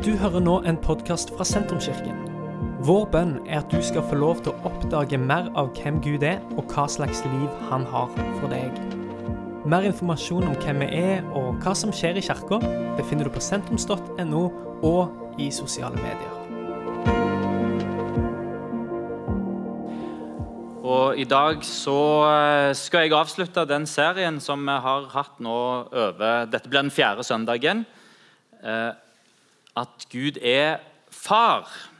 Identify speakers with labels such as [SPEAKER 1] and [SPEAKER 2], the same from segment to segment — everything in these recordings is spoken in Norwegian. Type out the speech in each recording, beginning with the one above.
[SPEAKER 1] Du hører nå en podkast fra Sentrumskirken. Vår bønn er at du skal få lov til å oppdage mer av hvem Gud er, og hva slags liv han har for deg. Mer informasjon om hvem vi er og hva som skjer i kirka, befinner du på sentrums.no og i sosiale medier.
[SPEAKER 2] Og I dag så eh, skal jeg avslutte den serien som vi har hatt nå over Dette blir den fjerde søndagen. Eh, at Gud er far.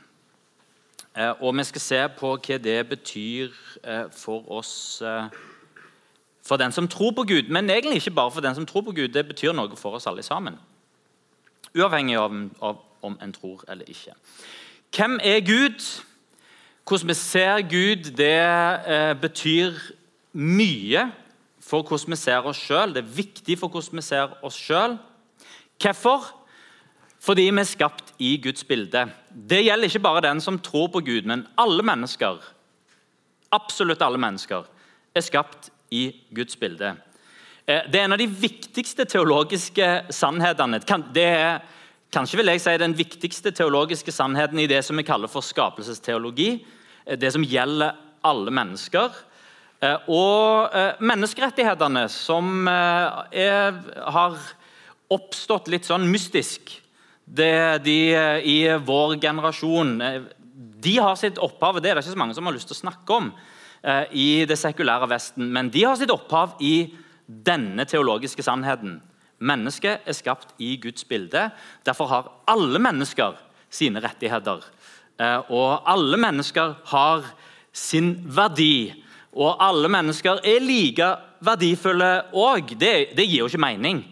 [SPEAKER 2] Eh, og vi skal se på hva det betyr for oss For den som tror på Gud, men egentlig ikke bare for den som tror på Gud. Det betyr noe for oss alle sammen. Uavhengig av, av om en tror eller ikke. Hvem er Gud? Hvordan vi ser Gud, det eh, betyr mye for hvordan vi ser oss sjøl. Det er viktig for hvordan vi ser oss sjøl. Hvorfor? Fordi vi er skapt i Guds bilde. Det gjelder ikke bare den som tror på Gud, men alle mennesker. Absolutt alle mennesker er skapt i Guds bilde. Eh, det er en av de viktigste teologiske sannhetene. Det er kanskje vil jeg si, den viktigste teologiske sannheten i det som vi kaller for skapelsesteologi det som gjelder alle mennesker. Eh, og eh, menneskerettighetene, som eh, er, har oppstått litt sånn mystisk det, de, i vår generasjon De har sitt opphav det er det ikke så mange som har lyst til å snakke om i det sekulære Vesten, men de har sitt opphav i denne teologiske sannheten. Mennesket er skapt i Guds bilde. Derfor har alle mennesker sine rettigheter. Eh, og alle mennesker har sin verdi. Og alle mennesker er like verdifulle òg. Det, det, gir jo ikke mening.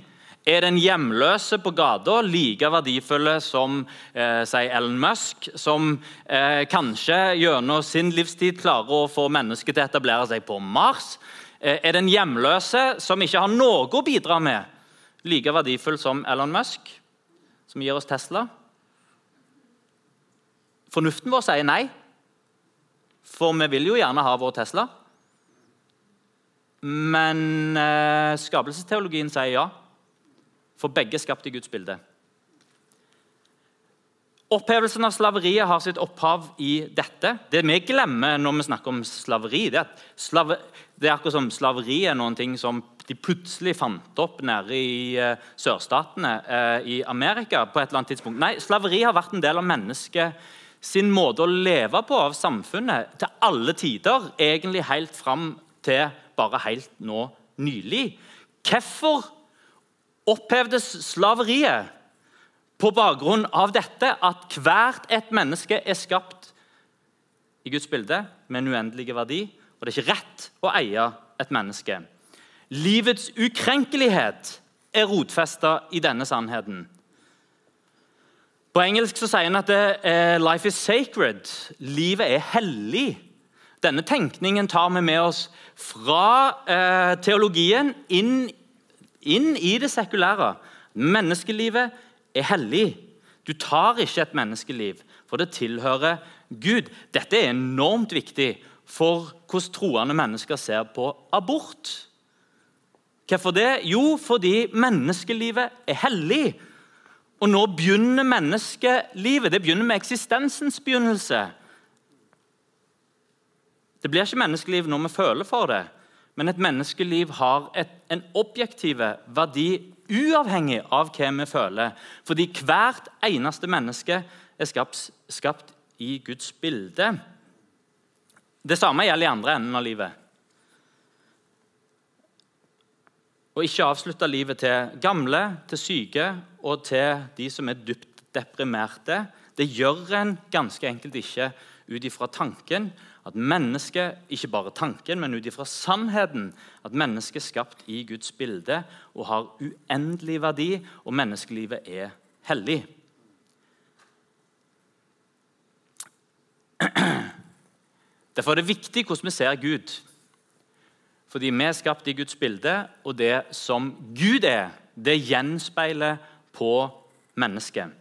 [SPEAKER 2] Er den hjemløse på gata like verdifulle som eh, sier Ellen Musk, som eh, kanskje gjennom sin livstid klarer å få mennesket til å etablere seg på Mars? Eh, er den hjemløse, som ikke har noe å bidra med, like verdifull som Elon Musk, som gir oss Tesla? Fornuften vår sier nei, for vi vil jo gjerne ha vår Tesla. Men eh, skapelsesteologien sier ja, for begge skapt i Guds bilde. Opphevelsen av slaveriet har sitt opphav i dette. Det vi glemmer når vi snakker om slaveri, det er at slave, det er akkurat som slaveri er noen ting som de plutselig fant opp nede i uh, sørstatene uh, i Amerika. på et eller annet tidspunkt. Nei, Slaveri har vært en del av mennesket sin måte å leve på av samfunnet til alle tider, egentlig helt fram til bare helt nå nylig. Hvorfor opphevdes slaveriet? På bakgrunn av dette at hvert et menneske er skapt i Guds bilde med en uendelig verdi, og det er ikke rett å eie et menneske. Livets ukrenkelighet er rotfesta i denne sannheten. På engelsk så sier han at det, 'life is sacred'. Livet er hellig. Denne tenkningen tar vi med oss fra eh, teologien inn, inn, i det sekulære. Menneskelivet er hellig. Du tar ikke et menneskeliv, for det tilhører Gud. Dette er enormt viktig for hvordan troende mennesker ser på abort. Hvorfor det? Jo, fordi menneskelivet er hellig. Og nå begynner menneskelivet. Det begynner med eksistensens begynnelse. Det blir ikke menneskeliv når vi føler for det, men et menneskeliv har et, en objektiv verdi uavhengig av hva vi føler. Fordi hvert eneste menneske er skapt, skapt i Guds bilde. Det samme gjelder i andre enden av livet. Og ikke avslutte livet til gamle, til syke og til de som er dypt deprimerte. Det gjør en ganske enkelt ikke ut ifra tanken at mennesket Ikke bare tanken, men ut ifra sannheten. At mennesket er skapt i Guds bilde og har uendelig verdi, og menneskelivet er hellig. Derfor er det viktig hvordan vi ser Gud. Fordi vi er skapt i Guds bilde, og det som Gud er, det gjenspeiler på mennesket.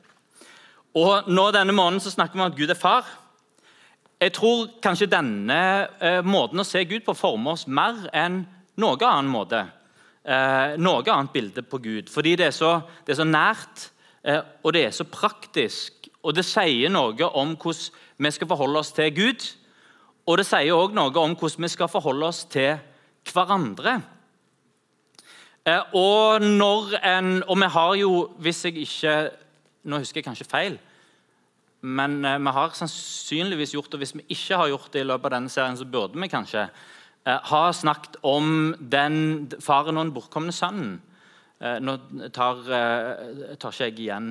[SPEAKER 2] Og nå Denne måneden så snakker vi om at Gud er far. Jeg tror kanskje denne eh, måten å se Gud på former oss mer enn noen annen måte. Eh, noe annet bilde på Gud. Fordi det er så, det er så nært eh, og det er så praktisk. Og det sier noe om hvordan vi skal forholde oss til Gud. Og det sier òg noe om hvordan vi skal forholde oss til hverandre. Eh, og når en Og vi har jo, hvis jeg ikke Nå husker jeg kanskje feil, men eh, vi har sannsynligvis gjort det. Hvis vi ikke har gjort det i løpet av denne serien, så burde vi kanskje eh, ha snakket om den faren og den bortkomne sønnen. Nå tar, tar ikke jeg igjen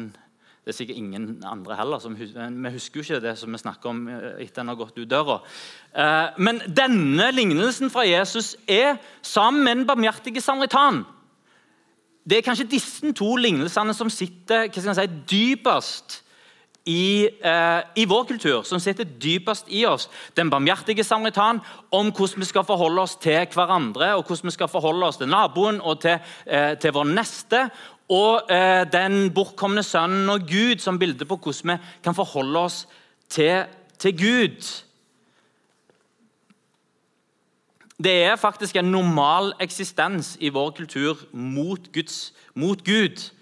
[SPEAKER 2] det er sikkert ingen andre heller. Som, vi husker jo ikke det som vi snakker om etter han har gått ut døra. Men denne lignelsen fra Jesus er sammen med den barmhjertige samaritan det er kanskje disse to lignelsene som sitter si, dypest i, eh, i, vår kultur, som sitter dypest i oss. Den barmhjertige samaritan om hvordan vi skal forholde oss til hverandre, og hvordan vi skal forholde oss til naboen og til, eh, til vår neste. Og eh, den bortkomne sønnen og Gud som bilde på hvordan vi kan forholde oss til, til Gud. Det er faktisk en normal eksistens i vår kultur mot, Guds, mot Gud.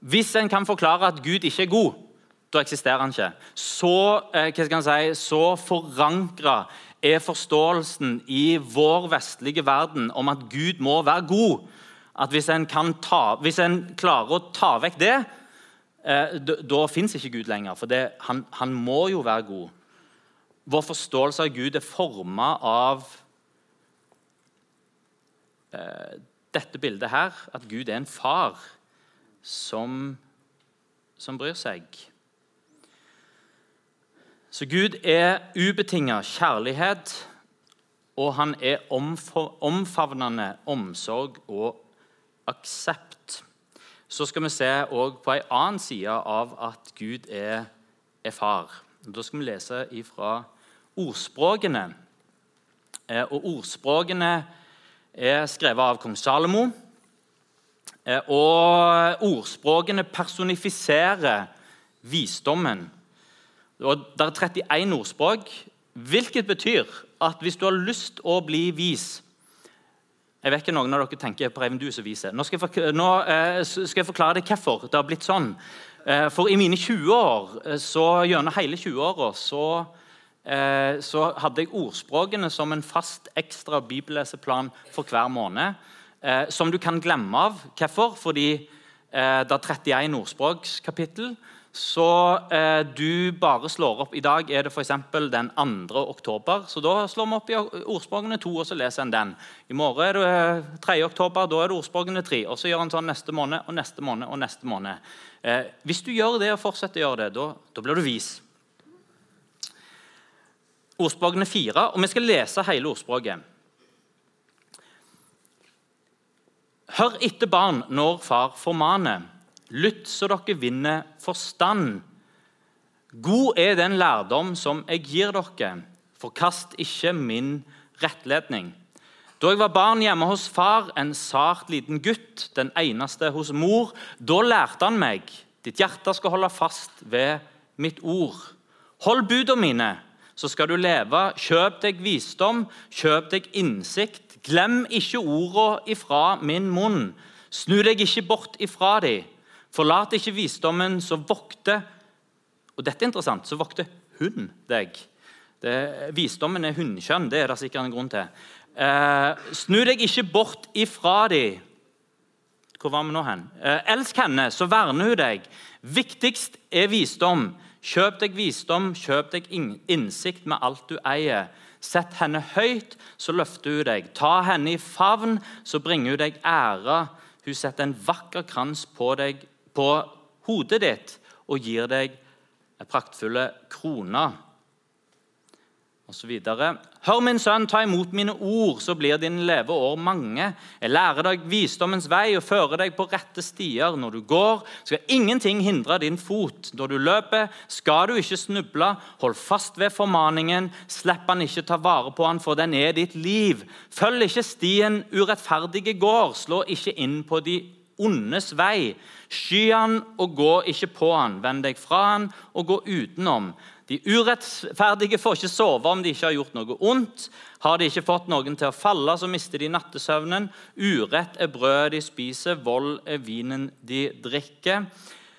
[SPEAKER 2] Hvis en kan forklare at Gud ikke er god, da eksisterer han ikke. Så, eh, si, så forankra er forståelsen i vår vestlige verden om at Gud må være god, at hvis en, ta, hvis en klarer å ta vekk det, eh, da, da fins ikke Gud lenger. For det, han, han, må jo være god. Vår forståelse av Gud er forma av Eh, dette bildet her, at Gud er en far som, som bryr seg. Så Gud er ubetinga kjærlighet, og han er omfavnende omsorg og aksept. Så skal vi se på en annen side av at Gud er, er far. Da skal vi lese fra ordspråkene. Eh, og ordspråkene er skrevet av kong Salomo. Eh, og ordspråkene personifiserer visdommen. Og det er 31 ordspråk, hvilket betyr at hvis du har lyst å bli vis Jeg vet ikke noen av dere tenker på Reiven, du som viser. Nå skal, jeg, nå eh, skal jeg forklare deg hvorfor det har blitt sånn. Eh, for i mine 20 år, så gjennom hele 20-åra, så Eh, så hadde jeg ordspråkene som en fast ekstra bibelleseplan for hver måned. Eh, som du kan glemme av. Hvorfor? Fordi eh, det er 31 ordspråkskapittel. Så du bare slår opp I dag er det f.eks. den 2. oktober. Så da slår vi opp i ordspråkene 2, og så leser en den. I morgen er det 3. oktober, da er det ordspråkene 3. Og så gjør en sånn neste måned og neste måned og neste måned. hvis du gjør det og fortsetter å gjøre det, da, da blir du vis ordspråkene fire, og vi skal lese hele ordspråket. Hør etter, barn, når far formaner. Lytt så dere vinner forstand. God er den lærdom som jeg gir dere. Forkast ikke min rettledning. Da jeg var barn hjemme hos far, en sart liten gutt, den eneste hos mor, da lærte han meg ditt hjerte skal holde fast ved mitt ord. Hold budene mine så skal du leve. Kjøp deg visdom, kjøp deg innsikt. Glem ikke ordene ifra min munn. Snu deg ikke bort ifra dem. Forlat ikke visdommen, så vokter Og dette er interessant. Så vokter hun deg. Det, visdommen er hunnkjønn. Det er det sikkert en grunn til. Eh, snu deg ikke bort ifra dem. Hvor var vi nå hen? Eh, elsk henne, så verner hun deg. Viktigst er visdom. Kjøp deg visdom, kjøp deg innsikt med alt du eier. Sett henne høyt, så løfter hun deg. Ta henne i favn, så bringer hun deg ære. Hun setter en vakker krans på, deg, på hodet ditt og gir deg praktfulle kroner osv. Hør, min sønn, ta imot mine ord, så blir dine leveår mange. Jeg lærer deg visdommens vei og fører deg på rette stier. Når du går, skal ingenting hindre din fot. Når du løper, skal du ikke snuble. Hold fast ved formaningen. Slipp han ikke ta vare på han, for den er ditt liv. Følg ikke stien urettferdige går. Slå ikke inn på de ondes vei. Sky han og gå ikke på han. Vend deg fra han og gå utenom. De urettferdige får ikke sove om de ikke har gjort noe ondt. Har de ikke fått noen til å falle, så mister de nattesøvnen. Urett er brødet de spiser, vold er vinen de drikker.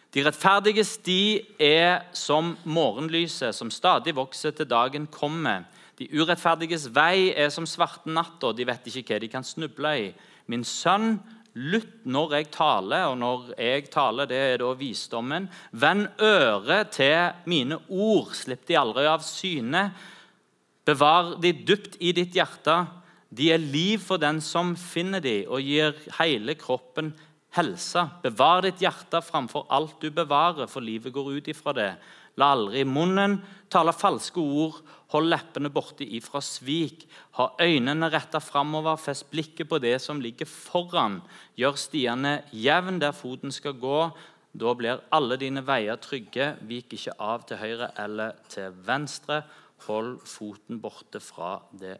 [SPEAKER 2] De rettferdige sti er som morgenlyset, som stadig vokser til dagen kommer. De urettferdiges vei er som svarte natter, de vet ikke hva de kan snuble i. Min sønn, lytt når jeg taler, og når jeg taler, det er da visdommen. Vend øret til mine ord, slipp de aldri av syne. Bevar de dypt i ditt hjerte. De er liv for den som finner de, og gir hele kroppen helse. Bevar ditt hjerte framfor alt du bevarer, for livet går ut ifra det. La aldri munnen tale falske ord, hold leppene borte ifra svik. Ha øynene retta framover, fest blikket på det som ligger foran. Gjør stiene jevn der foten skal gå. Da blir alle dine veier trygge. Vik ikke av til høyre eller til venstre. Hold foten borte fra det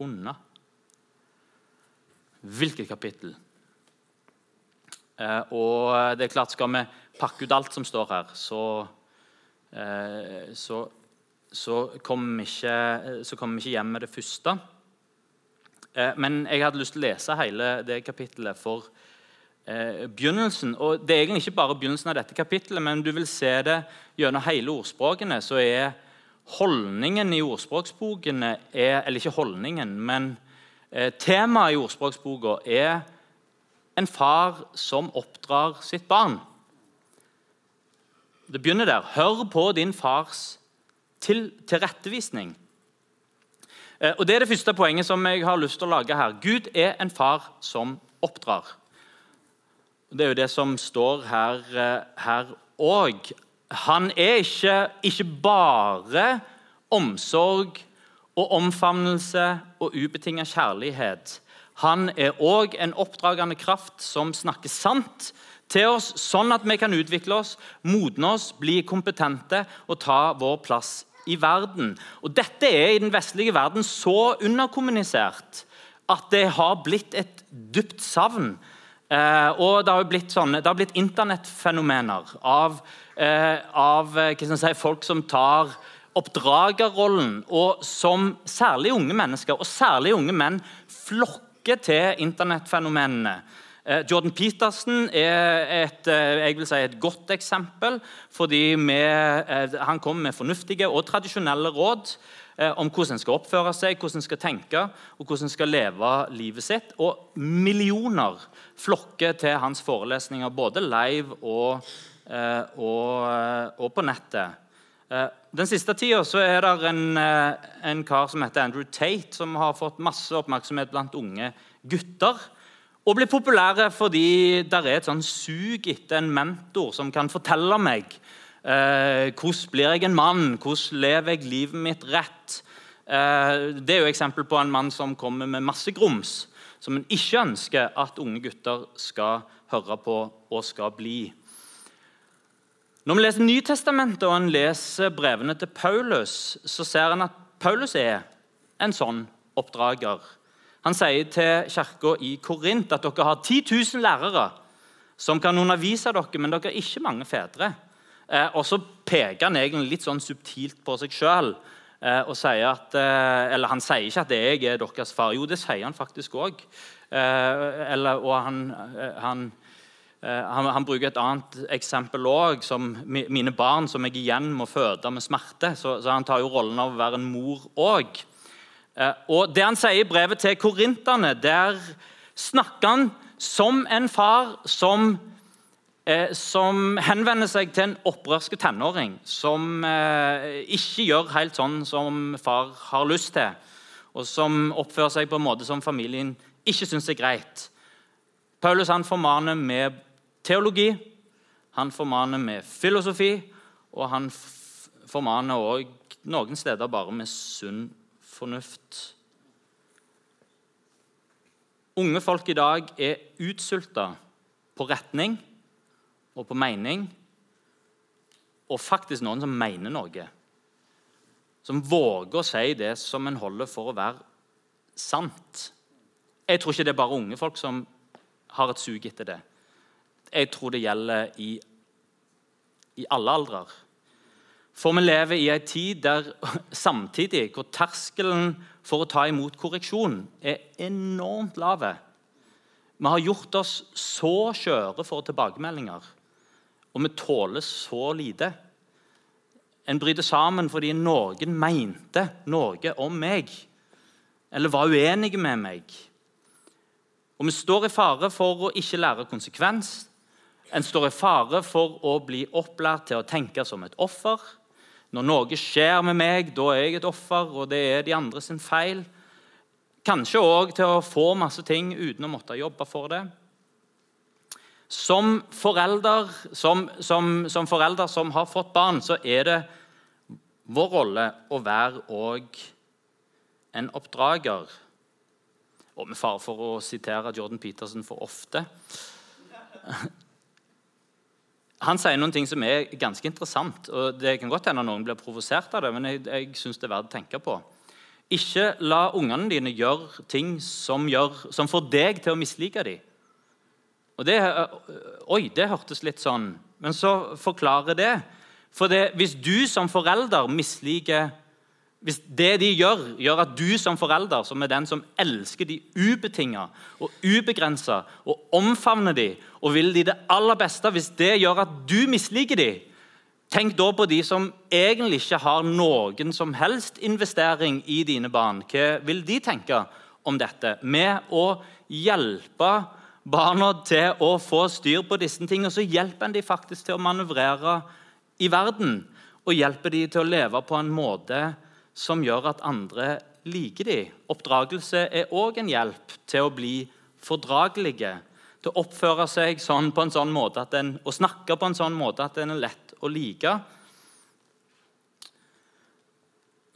[SPEAKER 2] onde. Hvilket kapittel? Eh, og det er klart, skal vi pakke ut alt som står her, så, eh, så, så kommer vi ikke, kom vi ikke hjem med det første. Eh, men jeg hadde lyst til å lese hele det kapittelet for begynnelsen. Og det er egentlig ikke bare begynnelsen av dette kapittelet, men du vil se det gjennom hele ordspråkene. så er Holdningen i ordspråksbokene er Eller ikke holdningen, men temaet i ordspråksboka er en far som oppdrar sitt barn. Det begynner der. Hør på din fars til, tilrettevisning. Eh, og Det er det første poenget som jeg har lyst til å lage her. Gud er en far som oppdrar. Det er jo det som står her òg. Eh, Han er ikke, ikke bare omsorg og omfavnelse og ubetinget kjærlighet. Han er òg en oppdragende kraft som snakker sant til oss, sånn at vi kan utvikle oss, modne oss, bli kompetente og ta vår plass i verden. Og Dette er i den vestlige verden så underkommunisert at det har blitt et dypt savn. Eh, og det har blitt, sånne, blitt internettfenomener av, eh, av si, folk som tar oppdragerrollen, og som særlig unge mennesker, og særlig unge menn, flokker til internettfenomenene. Eh, Jordan Peterson er et, eh, si et godt eksempel. fordi med, eh, Han kommer med fornuftige og tradisjonelle råd om hvordan en skal oppføre seg, hvordan en skal tenke og hvordan en skal leve livet sitt. Og millioner flokker til hans forelesninger, både live og, og, og på nettet. Den siste tida er det en, en, kar som heter Andrew Tate, som har fått masse oppmerksomhet blant unge gutter. Og blir populære fordi det er et sånn sug etter en mentor som kan fortelle meg eh, hvordan blir jeg en mann, hvordan lever jeg livet mitt rett. Eh, det er jo eksempel på en mann som kommer med masse grums, som en ikke ønsker at unge gutter skal høre på og skal bli. Når vi leser Nytestamentet og en leser brevene til Paulus, så ser en at Paulus er en sånn oppdrager. Han sier til kirka i Korint at dere har 10 000 lærere som kan undervise dere, men dere er ikke mange fedre. Eh, og så peker han egentlig litt sånn subtilt på seg sjøl. Eh, eh, eller Han sier ikke at jeg er deres far. Jo, det sier han faktisk òg. Eh, og han, eh, han Eh, han, han, bruker et annet eksempel òg, som mine barn som jeg igjen må føde med smerte. Så, så han tar jo rollen av å være en mor òg. Eh, og det han sier i brevet til korinterne, der snakker han som en far som, eh, som henvender seg til en opprørske tenåring som eh, ikke gjør helt sånn som far har lyst til, og som oppfører seg på en måte som familien ikke syns er greit. Paulus han formaner med teologi, han formaner med filosofi, og han formaner også noen steder bare med sunn fornuft. Unge folk i dag er utsulta på retning og på mening, og faktisk noen som mener noe. Som våger å si det som en holder for å være sant. Jeg tror ikke det er bare unge folk som har et sug etter det. Jeg tror det gjelder i, i alle aldre. For vi lever i en tid der samtidig hvor terskelen for å ta imot korreksjon er enormt lav. Vi har gjort oss så skjøre for tilbakemeldinger. og vi tåler så lite. En bryter sammen fordi noen mente noe om meg eller var uenige med meg. Og vi står i fare for å ikke lære konsekvens. En står i fare for å bli opplært til å tenke som et offer. Når noe skjer med meg, da er jeg et offer, og det er de andre sin feil. Kanskje òg til å få masse ting uten å måtte jobbe for det. Som forelder som, som, som, forelder som har fått barn, så er det vår rolle å være òg en oppdrager. Og med fare for å sitere Jordan Peterson for ofte Han sier noen ting som er ganske interessant. og Det kan godt hende noen blir provosert av det, men jeg, jeg synes det er verdt å tenke på. Ikke la ungene dine gjøre ting som, gjør, som får deg til å mislike dem. Og det, oi, det hørtes litt sånn Men så forklarer det. For det, hvis du som forelder misliker hvis det de gjør, gjør at du som forelder, som er den som elsker de ubetinga og ubegrensa og omfavner de og vil de det aller beste, hvis det gjør at du misliker de, tenk da på de som egentlig ikke har noen som helst investering i dine barn. Hva vil de tenke om dette? Med å hjelpe barna til å få styr på disse tingene, så hjelper en de faktisk til å manøvrere i verden. Og hjelper de til å leve på en måte som gjør at andre liker dem. Oppdragelse er òg en hjelp til å bli fordragelige. Til å oppføre seg sånn på en sånn måte at en, og snakke på en sånn måte at den er lett å like.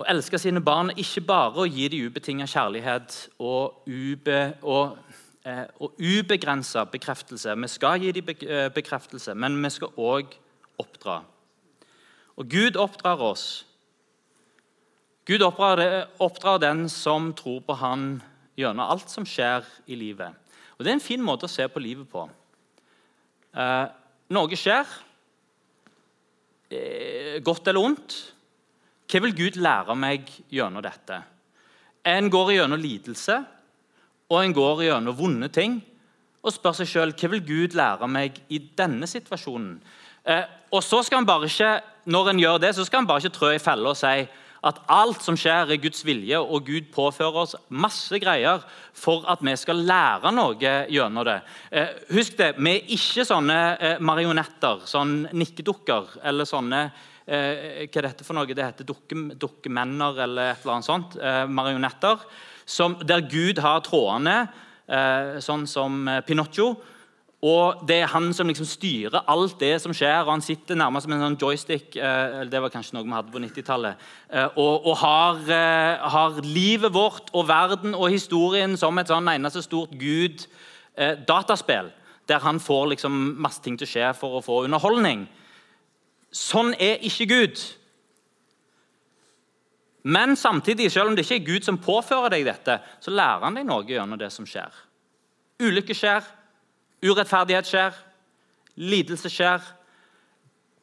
[SPEAKER 2] Å elske sine barn er ikke bare å gi dem ubetinget kjærlighet og, ube, og, eh, og ubegrensa bekreftelse. Vi skal gi dem eh, bekreftelse, men vi skal òg oppdra. Og Gud oppdrar oss Gud oppdrar den som tror på Han gjennom alt som skjer i livet. Og Det er en fin måte å se på livet på. Eh, noe skjer, eh, godt eller ondt. Hva vil Gud lære meg gjennom dette? En går gjennom lidelse, og en går gjennom vonde ting. Og spør seg sjøl hva vil Gud lære meg i denne situasjonen. Eh, og så skal han bare ikke, Når en gjør det, så skal en bare ikke trø i fella og si at alt som skjer, er Guds vilje, og Gud påfører oss masse greier for at vi skal lære noe gjennom det. Eh, husk det, vi er ikke sånne eh, marionetter, sånn nikkedukker eller sånne eh, Hva er dette for noe? Det heter dukke, dukkemenner eller et eller annet sånt. Marionetter. Som, der Gud har trådene, sånn som Pinocchio og Det er han som liksom styrer alt det som skjer. og Han sitter nærmest som en sånn joystick eh, det var kanskje noe vi hadde på 90-tallet, eh, og, og har, eh, har, livet vårt og verden og historien som et sånn eneste stort Gud-dataspill. der han får liksom masse ting til å skje for å få underholdning. Sånn er ikke Gud. Men samtidig, selv om det ikke er Gud som påfører deg dette, så lærer han deg noe gjennom det som skjer. Ulykker skjer, Urettferdighet skjer, lidelse skjer.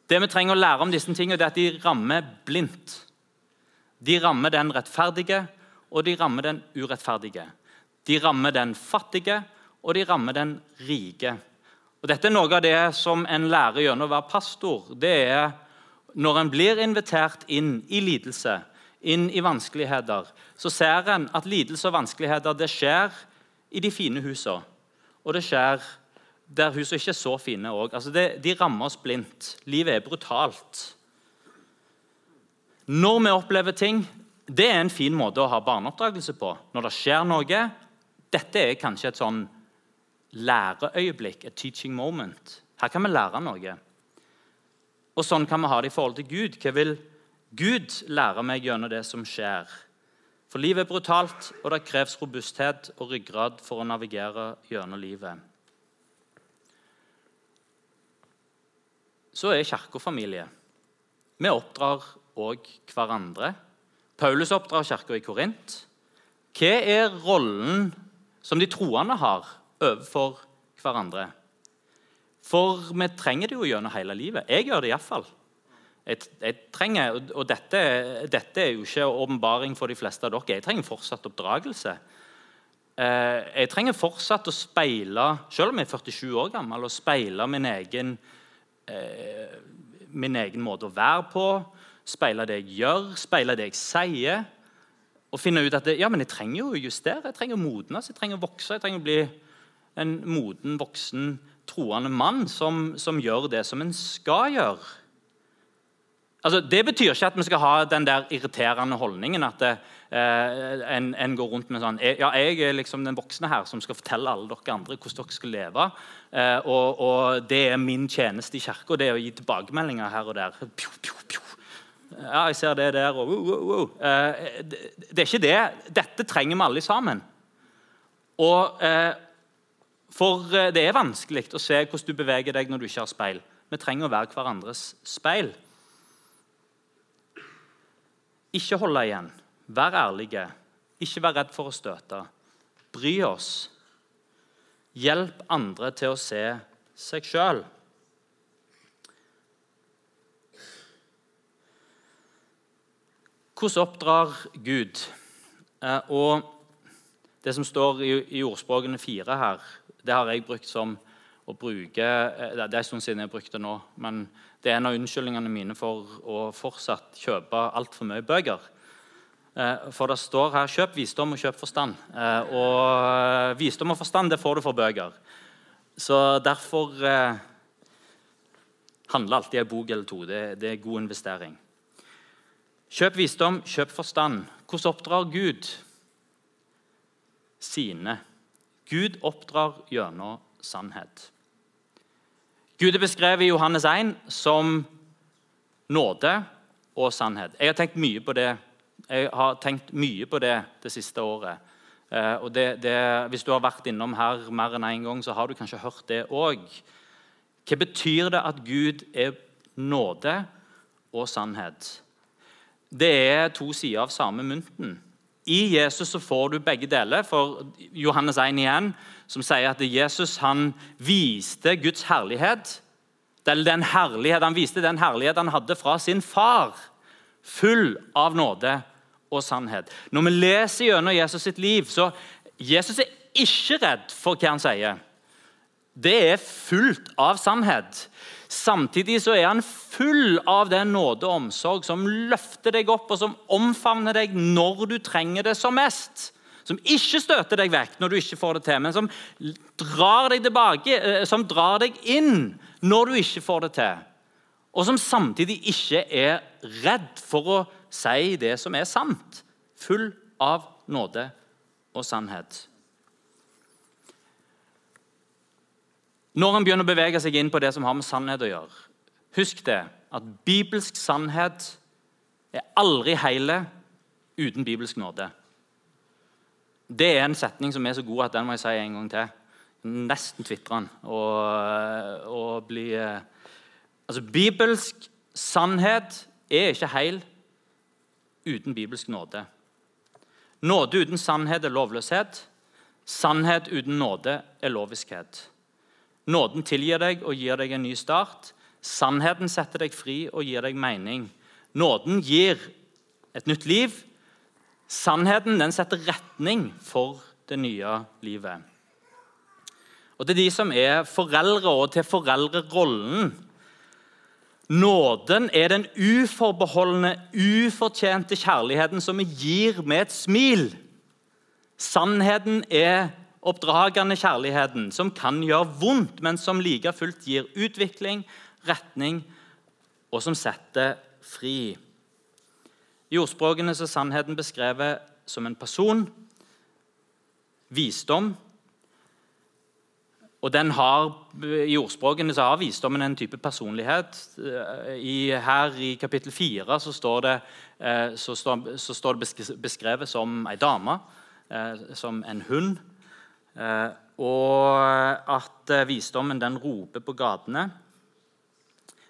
[SPEAKER 2] Det vi trenger å lære om disse tingene, det er at de rammer blindt. De rammer den rettferdige, og de rammer den urettferdige. De rammer den fattige, og de rammer den rike. Og Dette er noe av det som en lærer gjennom å være pastor. Det er når en blir invitert inn i lidelse, inn i vanskeligheter, så ser en at lidelse og vanskeligheter det skjer i de fine husene. Og det skjer der husene ikke er så fine òg. Altså de rammer oss blindt. Livet er brutalt. Når vi opplever ting, det er en fin måte å ha barneoppdragelse på. Når det skjer noe Dette er kanskje et sånn læreøyeblikk, et teaching moment. Her kan vi lære noe. Og Sånn kan vi ha det i forhold til Gud. Hva vil Gud lære meg gjennom det som skjer? For livet er brutalt, og det kreves robusthet og ryggrad for å navigere gjennom livet. Så er Kirka familie. Vi oppdrar òg hverandre. Paulus oppdrar kirka i Korint. Hva er rollen som de troende har overfor hverandre? For vi trenger det jo gjennom hele livet. Jeg gjør det iallfall. Jeg, jeg trenger, og dette, dette, er jo ikke åpenbaring for de fleste av dere. Jeg trenger fortsatt oppdragelse. Eh, jeg trenger fortsatt å speile, selv om jeg er 47 år gammel, å speile min egen eh, min egen måte å være på, speile det jeg gjør, speile det jeg sier. Og finne ut at det, ja, men jeg trenger jo å justere, jeg trenger å modnes, jeg trenger å vokse. Jeg trenger å bli en moden, voksen, troende mann som, som gjør det som en skal gjøre. Altså, det betyr ikke at vi skal ha den der irriterende holdningen at det, eh, en, en, går rundt med sånn Ja, jeg er liksom den voksne her som skal fortelle alle dere andre hvordan dere skal leve. Eh, og, og, det er min tjeneste i kirka, det er å gi tilbakemeldinger her og der. Pju, pju, pju. Ja, jeg ser det der, og wow, wow, wow. Eh, det, er ikke det. Dette trenger vi alle sammen. Og, eh, for eh, det er vanskelig å se hvordan du beveger deg når du ikke har speil. Vi trenger å være hverandres speil. Ikke holde igjen. Vær ærlige. Ikke vær redd for å støte. Bry oss. Hjelp andre til å se seg sjøl. Hvordan oppdrar Gud? Eh, og Det som står i ordspråkene fire her, det har jeg brukt som å bruke eh, Det er en stund siden jeg har brukt det nå, men det er en av unnskyldningene mine for å fortsatt kjøpe altfor mye bøker. Eh, for det står her 'kjøp visdom og kjøp forstand'. Eh, og visdom og forstand det får du for bøker. Så derfor handler alltid en bok eller to. Det, det er god investering. Kjøp visdom, kjøp forstand. Hvordan oppdrar Gud sine? Gud oppdrar gjennom sannhet. Gud er beskrevet i Johannes 1 som nåde og sannhet. Jeg har tenkt mye på det Jeg har tenkt mye på det det siste året. Eh, og det, det, hvis du har vært innom her mer enn én en gang, så har du kanskje hørt det òg. Hva betyr det at Gud er nåde og sannhet? Det er to sider av samme mynten. I Jesus så får du begge deler. For Johannes 1 igjen, som sier at Jesus han viste Guds herlighet. Den herlighet, Han viste den herlighet han hadde fra sin far, full av nåde og sannhet. Når vi leser gjennom Jesus sitt liv, så Jesus er ikke redd for hva han sier. Det er fullt av sannhet. Samtidig så er han full av den nåde og omsorg som løfter deg opp, og som omfavner deg når du trenger det som mest. Som ikke støter deg vekk når du ikke får det til, men som drar deg tilbake, eh, som drar deg inn når du ikke får det til. Og som samtidig ikke er redd for å si det som er sant. Full av nåde og sannhet. Når han begynner å bevege seg inn på det som har med sannhet å gjøre, husk det at bibelsk sannhet er aldri hele uten bibelsk nåde. Det er en setning som er så god at den må jeg si en gang til. Nesten tvitrer den. Og, og bli, altså, bibelsk sannhet er ikke heil uten bibelsk nåde. Nåde uten sannhet er lovløshet. Sannhet uten nåde er loviskhet. Nåden tilgir deg og gir deg en ny start. Sannheten setter deg fri og gir deg mening. Nåden gir et nytt liv. Sannheten den setter retning for det nye livet. Og er de som er foreldre, og til foreldrerollen Nåden er den uforbeholdne, ufortjente kjærligheten som vi gir med et smil. Sannheten er oppdragende kjærligheten, som kan gjøre vondt, men som like fullt gir utvikling, retning, og som setter fri. I ordspråkene er sannheten beskrevet som en person, visdom. Og den har, I ordspråkene så har visdommen en type personlighet. I, her i kapittel 4 så står det, eh, så står, så står det beskrevet som ei dame, eh, som en hund Eh, og at eh, visdommen den roper på gatene.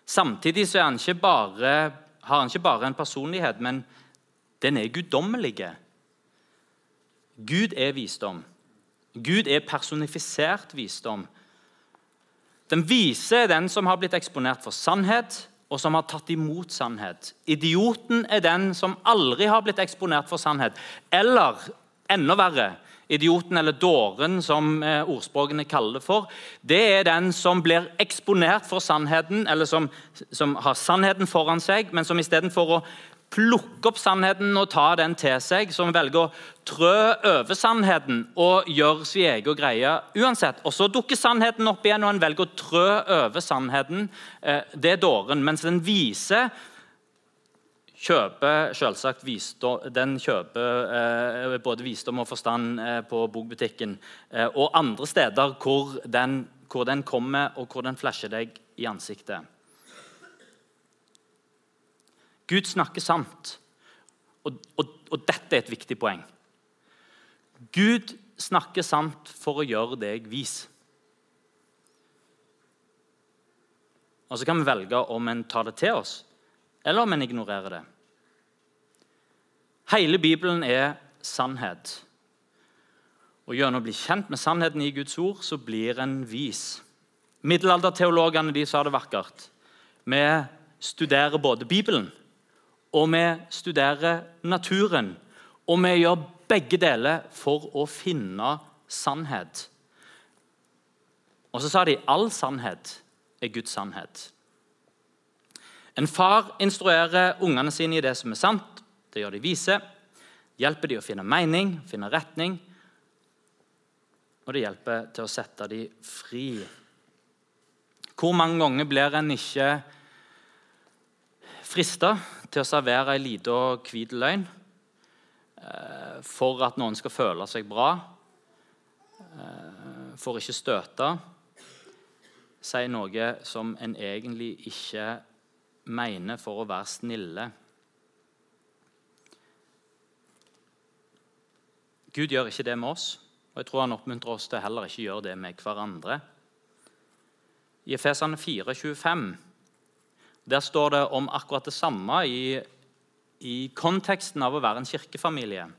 [SPEAKER 2] Samtidig så han bare, har han ikke bare en personlighet, men den er guddommelig. Gud er visdom. Gud er personifisert visdom. Den vise er den som har blitt eksponert for sannhet, og som har tatt imot sannhet. Idioten er den som aldri har blitt eksponert for sannhet, eller enda verre. Idioten eller dåren, som eh, ordspråkene kaller det for. Det er den som blir eksponert for sannheten, eller som, som har sannheten foran seg, men som istedenfor å plukke opp sannheten og ta den til seg, som velger å trø over sannheten og gjøre sin egen greie uansett. Og Så dukker sannheten opp igjen, og en velger å trø over sannheten. Eh, det er dåren. Mens den vise kjøper selvsagt visdom, den kjøper eh, både visdom og forstand eh, på bokbutikken og andre steder hvor den, hvor den kommer, og hvor den flasher deg i ansiktet. Gud snakker sant. Og, og, og, dette er et viktig poeng. Gud snakker sant for å gjøre deg vis. Og Så kan vi velge om en tar det til oss, eller om en ignorerer det. Hele Bibelen er sannhet. Og Gjennom å bli kjent med sannheten i Guds ord så blir en vis. Middelalderteologene de sa det vakkert. Vi studerer både Bibelen og vi studerer naturen. Og vi gjør begge deler for å finne sannhet. Og så sa de all sannhet er Guds sannhet. En far instruerer ungene sine i det som er sant. Det gjør de vise. Hjelper de å finne mening, finne retning. Og det hjelper til å sette de fri. Hvor mange ganger blir en ikke frista til å servere ei lita hvit løgn eh, for at noen skal føle seg bra, eh, for ikke støte, si noe som en egentlig ikke mener for å være snille. Gud gjør ikke det med oss, og jeg tror han oppmuntrer oss til heller ikke gjøre det med hverandre. I Efesene 4, 25 der står det om akkurat det samme i, i konteksten av å være en kirkefamilie.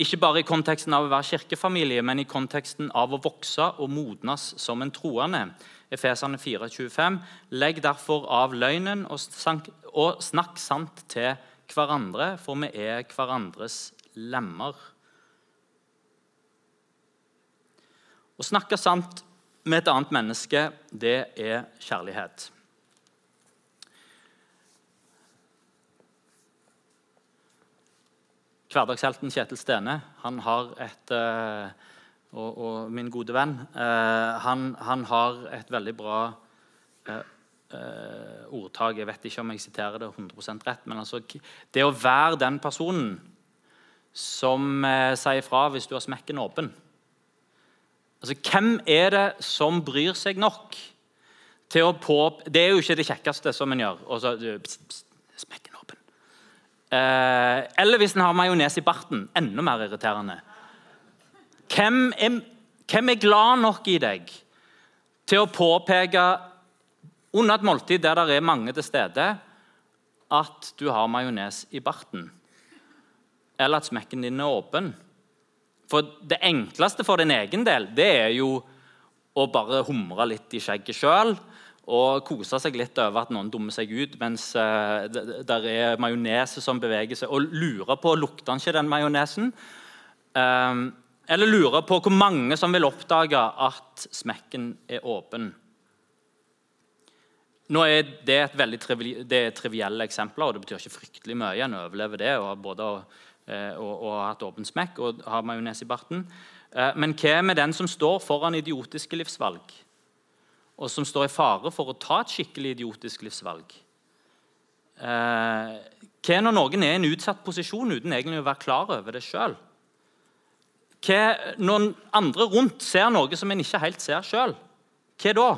[SPEAKER 2] Ikke bare i konteksten av å være kirkefamilie, men i konteksten av å vokse og modnes som en troende. Efesene 4,25.: Legg derfor av løgnen og, og snakk sant til hverandre, for vi er hverandres lemmer. Å snakke sant med et annet menneske, det er kjærlighet. Hverdagshelten Kjetil Stene han har et uh, og, og, min gode venn uh, han, han, har et veldig bra uh, ordtak. Jeg vet ikke om jeg siterer det 100% rett. Men altså, det å være den personen som sier fra hvis du har smekken åpen Altså, Hvem er det som bryr seg nok til å på... Det er jo ikke det kjekkeste som en gjør. Og så, pst, pst, Eh, eller hvis en har majones i barten. Enda mer irriterende. Hvem er, hvem er, glad nok i deg til å påpeke under et måltid der det er mange til stede, at du har majones i barten? Eller at smekken din er åpen? For Det enkleste for din egen del det er jo å bare humre litt i skjegget sjøl og kose seg litt over at noen dummer seg ut mens uh, det er majones som beveger seg, og lure på lukter han ikke den majonesen. Um, eller lure på hvor mange som vil oppdage at smekken er åpen. Nå er Det et veldig trivi det er trivielle eksempler, og det betyr ikke fryktelig mye. En overlever det og både uh, og, og ha hatt åpen smekk og ha majones i barten. Uh, men hva med den som står foran idiotiske livsvalg? Og som står i fare for å ta et skikkelig idiotisk livsvalg. Eh, hva når noen er i en utsatt posisjon uten egentlig å være klar over det sjøl? Når andre rundt ser noe som en ikke helt ser sjøl, hva da?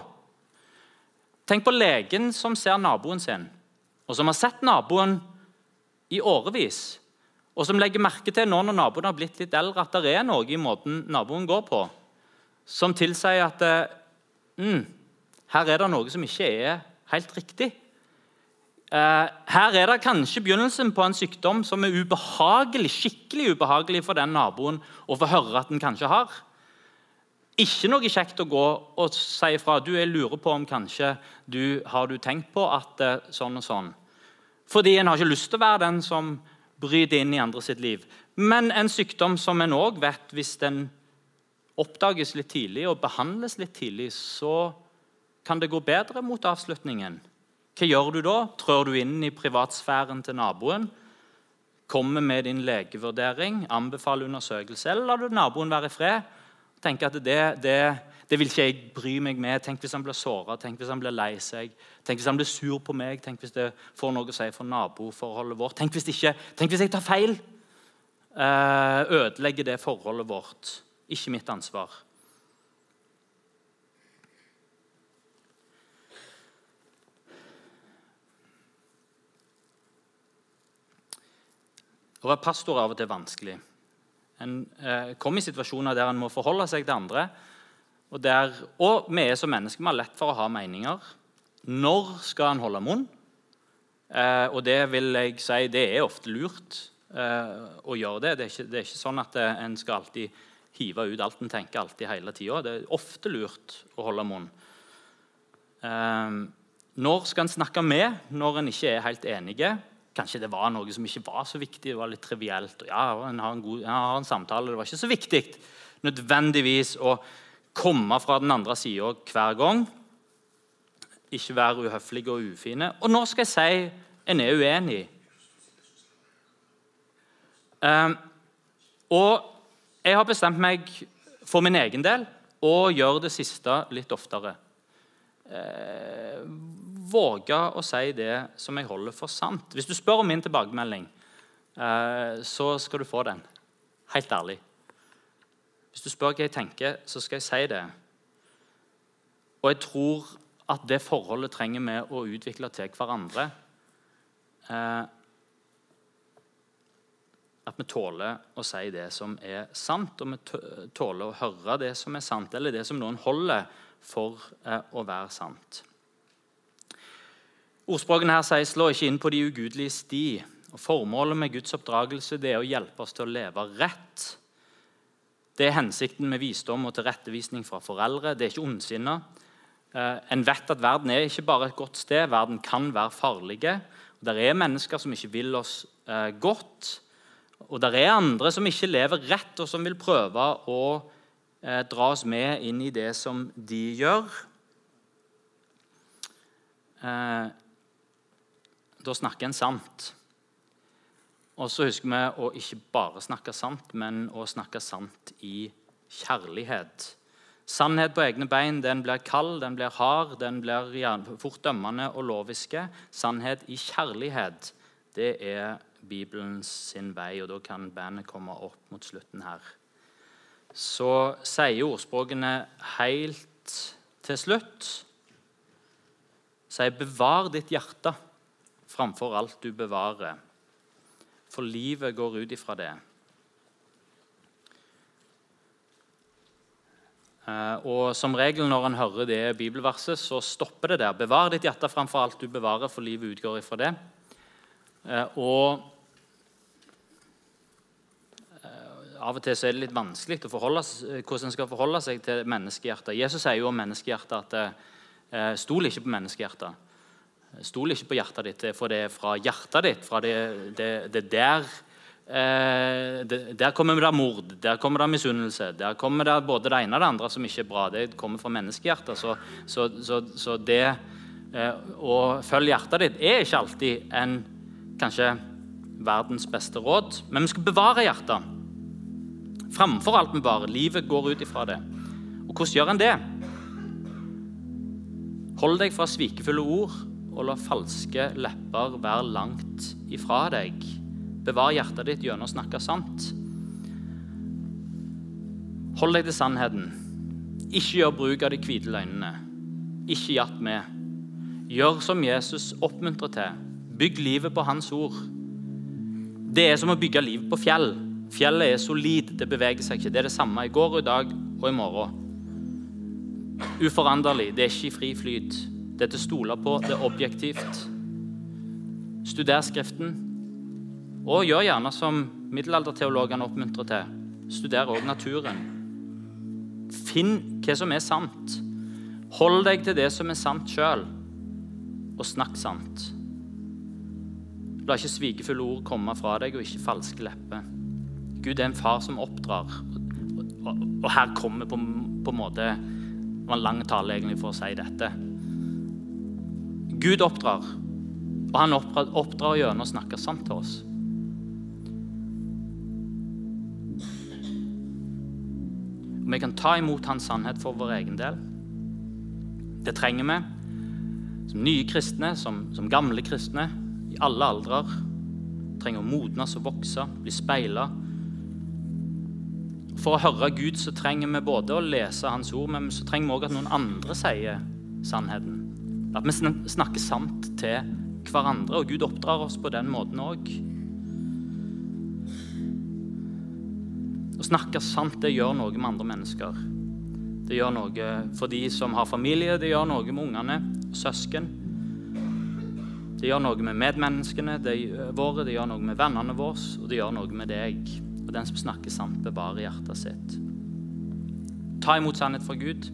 [SPEAKER 2] Tenk på legen som ser naboen sin, og som har sett naboen i årevis, og som legger merke til nå når naboen har blitt litt eldre, at det er noe i måten naboen går på, som tilsier at mm, her er det noe som ikke er helt riktig. Eh, her er det kanskje begynnelsen på en sykdom som er ubehagelig, skikkelig ubehagelig for den naboen å få høre at den kanskje har. Ikke noe kjekt å gå og si ifra. Du, jeg lurer på om kanskje du har du tenkt på at sånn og sånn. Fordi en har ikke lyst til å være den som bryter inn i andre sitt liv. Men en sykdom som en òg vet hvis den oppdages litt tidlig og behandles litt tidlig, så kan det gå bedre mot avslutningen. Hva gjør du da? Trør du inn i privatsfæren til naboen? Kommer med din legevurdering, anbefaler undersøkelse, eller lar du naboen være i fred? Tenk at det, det, det vil ikke jeg bry meg med. Tenk hvis han blir såra, tenk hvis han blir lei seg. Tenk hvis han blir sur på meg, tenk hvis det får noe å si for naboforholdet vårt. Tenk hvis, ikke, tenk hvis jeg tar feil. Eh, ødelegger det forholdet vårt. Ikke mitt ansvar. Å være pastor er av og til vanskelig. En eh, kommer i situasjoner der en må forholde seg til andre. Og, der, og vi er som mennesker vi har lett for å ha meninger. Når skal en holde munn? Eh, og det vil jeg si, det er ofte lurt eh, å gjøre det. Det er, ikke, det er ikke sånn at eh, en skal alltid hive ut alt en tenker alltid hele tida. Det er ofte lurt å holde munn. Eh, når skal en snakke med når en ikke er helt enige? Kanskje det var noe som ikke var så viktig. det var litt trivielt. Og ja, En har en, god, har en samtale, det var ikke så viktig nødvendigvis å komme fra den andre sida hver gang. Ikke være uhøflige og ufine. Og nå skal jeg si en er uenig. Um, og jeg har bestemt meg for min egen del å gjøre det siste litt oftere. Uh, våge å si det som jeg holder for sant. Hvis du spør om min tilbakemelding, eh, så skal du få den. Helt ærlig. Hvis du spør hva jeg tenker, så skal jeg si det. Og jeg tror at det forholdet trenger vi å utvikle til hverandre. Eh, at vi tåler å si det som er sant, og vi tåler å høre det som er sant, eller det som noen holder for eh, å være sant. Ordspråkene her sier 'slå ikke inn på de ugudelige sti'. Og Formålet med Guds oppdragelse det er å hjelpe oss til å leve rett. Det er hensikten med visdom og tilrettevisning fra foreldre. Det er ikke ondsinna. Eh, en vet at verden er ikke bare et godt sted. Verden kan være farlig. Det er mennesker som ikke vil oss eh, godt. Og det er andre som ikke lever rett, og som vil prøve å eh, dra oss med inn i det som de gjør. Da snakker en sant. Og så husker vi å ikke bare snakke sant, men å snakke sant i kjærlighet. Sannhet på egne bein den blir kald, den blir hard, den blir fort dømmende og loviske. Sannhet i kjærlighet, det er Bibelens sin vei, og da kan bandet komme opp mot slutten her. Så sier ordspråkene helt til slutt Sier 'bevar ditt hjerte' framfor alt du bevarer. For livet går ut ifra det. Eh, og Som regel når en hører det bibelverset, så stopper det der. Bevar ditt hjerte framfor alt du bevarer, for livet utgår ifra det. Eh, og eh, Av og til er det litt vanskelig å forholde, hvordan en skal forholde seg til menneskehjertet. Jesus sier jo om menneskehjertet at stol ikke på menneskehjertet. Stol ikke på hjertet ditt, for det er fra hjertet ditt. fra det, det, det der eh, det, Der kommer det mord, der kommer det misunnelse. Der kommer det både det ene og det andre som ikke er bra. Det kommer fra menneskehjertet. Så, så, så, så det eh, å følge hjertet ditt er ikke alltid en kanskje verdens beste råd. Men vi skal bevare hjertet. Framfor alt bare. Livet går ut ifra det. Og hvordan gjør en det? Hold deg fra svikefulle ord og la falske lepper være langt ifra deg. Bevar hjertet ditt gjennom å snakke sant. Hold deg til sannheten. Ikke gjør bruk av de hvite løgnene. Ikke jatt med. Gjør som Jesus oppmuntrer til. Bygg livet på hans ord. Det er som å bygge livet på fjell. Fjellet er solid, det beveger seg ikke. Det er det samme i går og i dag og i morgen. Uforanderlig, det er ikke i fri flyt. Det er til å stole på. Det er objektivt. Studer Skriften. Og gjør gjerne som middelalderteologene oppmuntrer til. Studer òg naturen. Finn hva som er sant. Hold deg til det som er sant sjøl, og snakk sant. La ikke svikefulle ord komme fra deg, og ikke falske lepper. Gud er en far som oppdrar. Og, her kommer på, på en måte Det var en lang tale egentlig for å si dette. Gud oppdrar, og han oppdrar, gjennom å snakke sant til oss. Og vi kan ta imot hans sannhet for vår egen del. Det trenger vi. Som nye kristne, som, som gamle kristne, i alle aldrer. Trenger å modnes og vokse, bli speila. For å høre Gud så trenger vi både å lese Hans ord, men så trenger vi òg at noen andre sier sannheten. At vi snakker sant til hverandre, og Gud oppdrar oss på den måten òg. Å snakke sant det gjør noe med andre mennesker. Det gjør noe for de som har familie, det gjør noe med ungene og søsken. Det gjør noe med medmenneskene det våre, det gjør noe med vennene våre, og det gjør noe med deg. Og den som snakker sant, bevarer hjertet sitt. Ta imot sannhet fra Gud,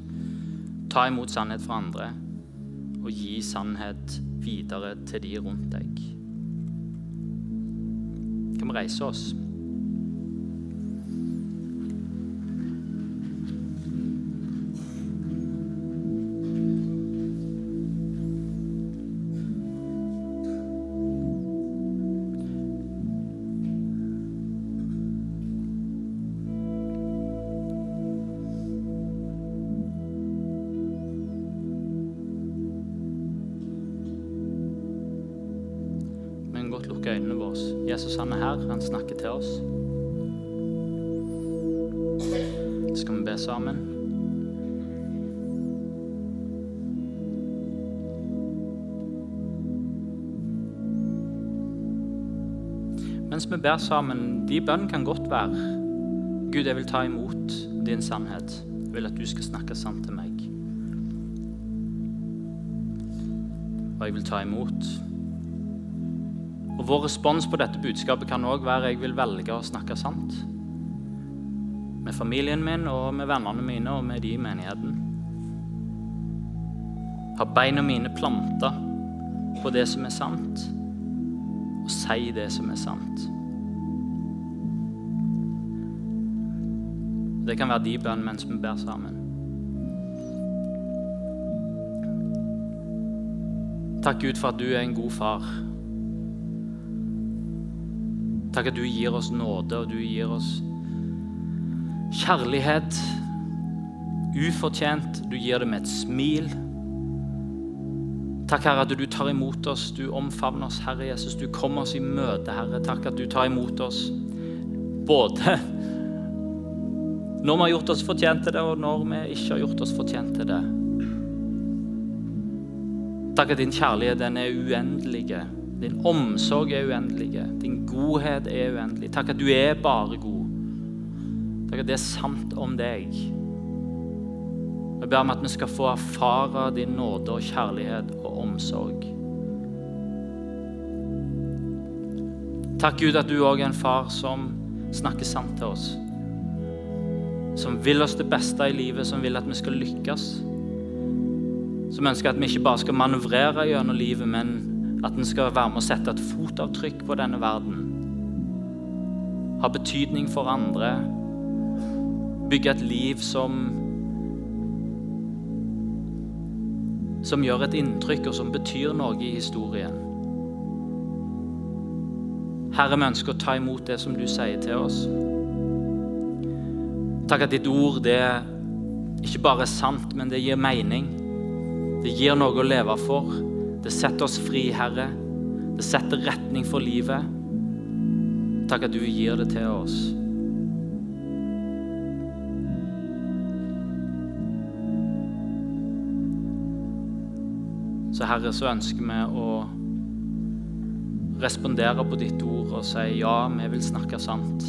[SPEAKER 2] ta imot sannhet fra andre, og gi sannhet videre til de rundt deg. Kan vi reise oss? Er her, han snakker til oss. Skal vi be sammen. Mens vi ber sammen, de bønn kan godt være Gud, jeg vil ta imot din sannhet. Jeg vil at du skal snakke sant til meg. Og jeg vil ta imot Vår respons på dette budskapet kan òg være jeg vil velge å snakke sant. Med familien min og med vennene mine og med de i menigheten. Ha beina mine planta på det som er sant, og si det som er sant. Det kan være de bønn mens vi ber sammen. Takk Gud for at du er en god far. Takk at du gir oss nåde, og du gir oss kjærlighet. Ufortjent. Du gir det med et smil. Takk, Herre, at du tar imot oss, du omfavner oss, Herre Jesus. Du kommer oss i møte, Herre. Takk at du tar imot oss både når vi har gjort oss fortjent til det, og når vi ikke har gjort oss fortjent til det. Takk at din kjærlighet den er uendelige. Din omsorg er uendelig. Din godhet er uendelig. Takk at du er bare god. Takk at det er sant om deg. Jeg ber om at vi skal få erfare din nåde og kjærlighet og omsorg. Takk, Gud, at du òg er en far som snakker sant til oss. Som vil oss det beste i livet, som vil at vi skal lykkes. Som ønsker at vi ikke bare skal manøvrere gjennom livet, men at en skal være med å sette et fotavtrykk på denne verden. Ha betydning for andre. Bygge et liv som Som gjør et inntrykk, og som betyr noe i historien. Herre, vi ønsker å ta imot det som du sier til oss. Takk at ditt ord det ikke bare er sant, men det gir mening. Det gir noe å leve for. Det setter oss fri, Herre. Det setter retning for livet. Takk at du gir det til oss. Så Herre, så ønsker vi å respondere på ditt ord og si ja, vi vil snakke sant.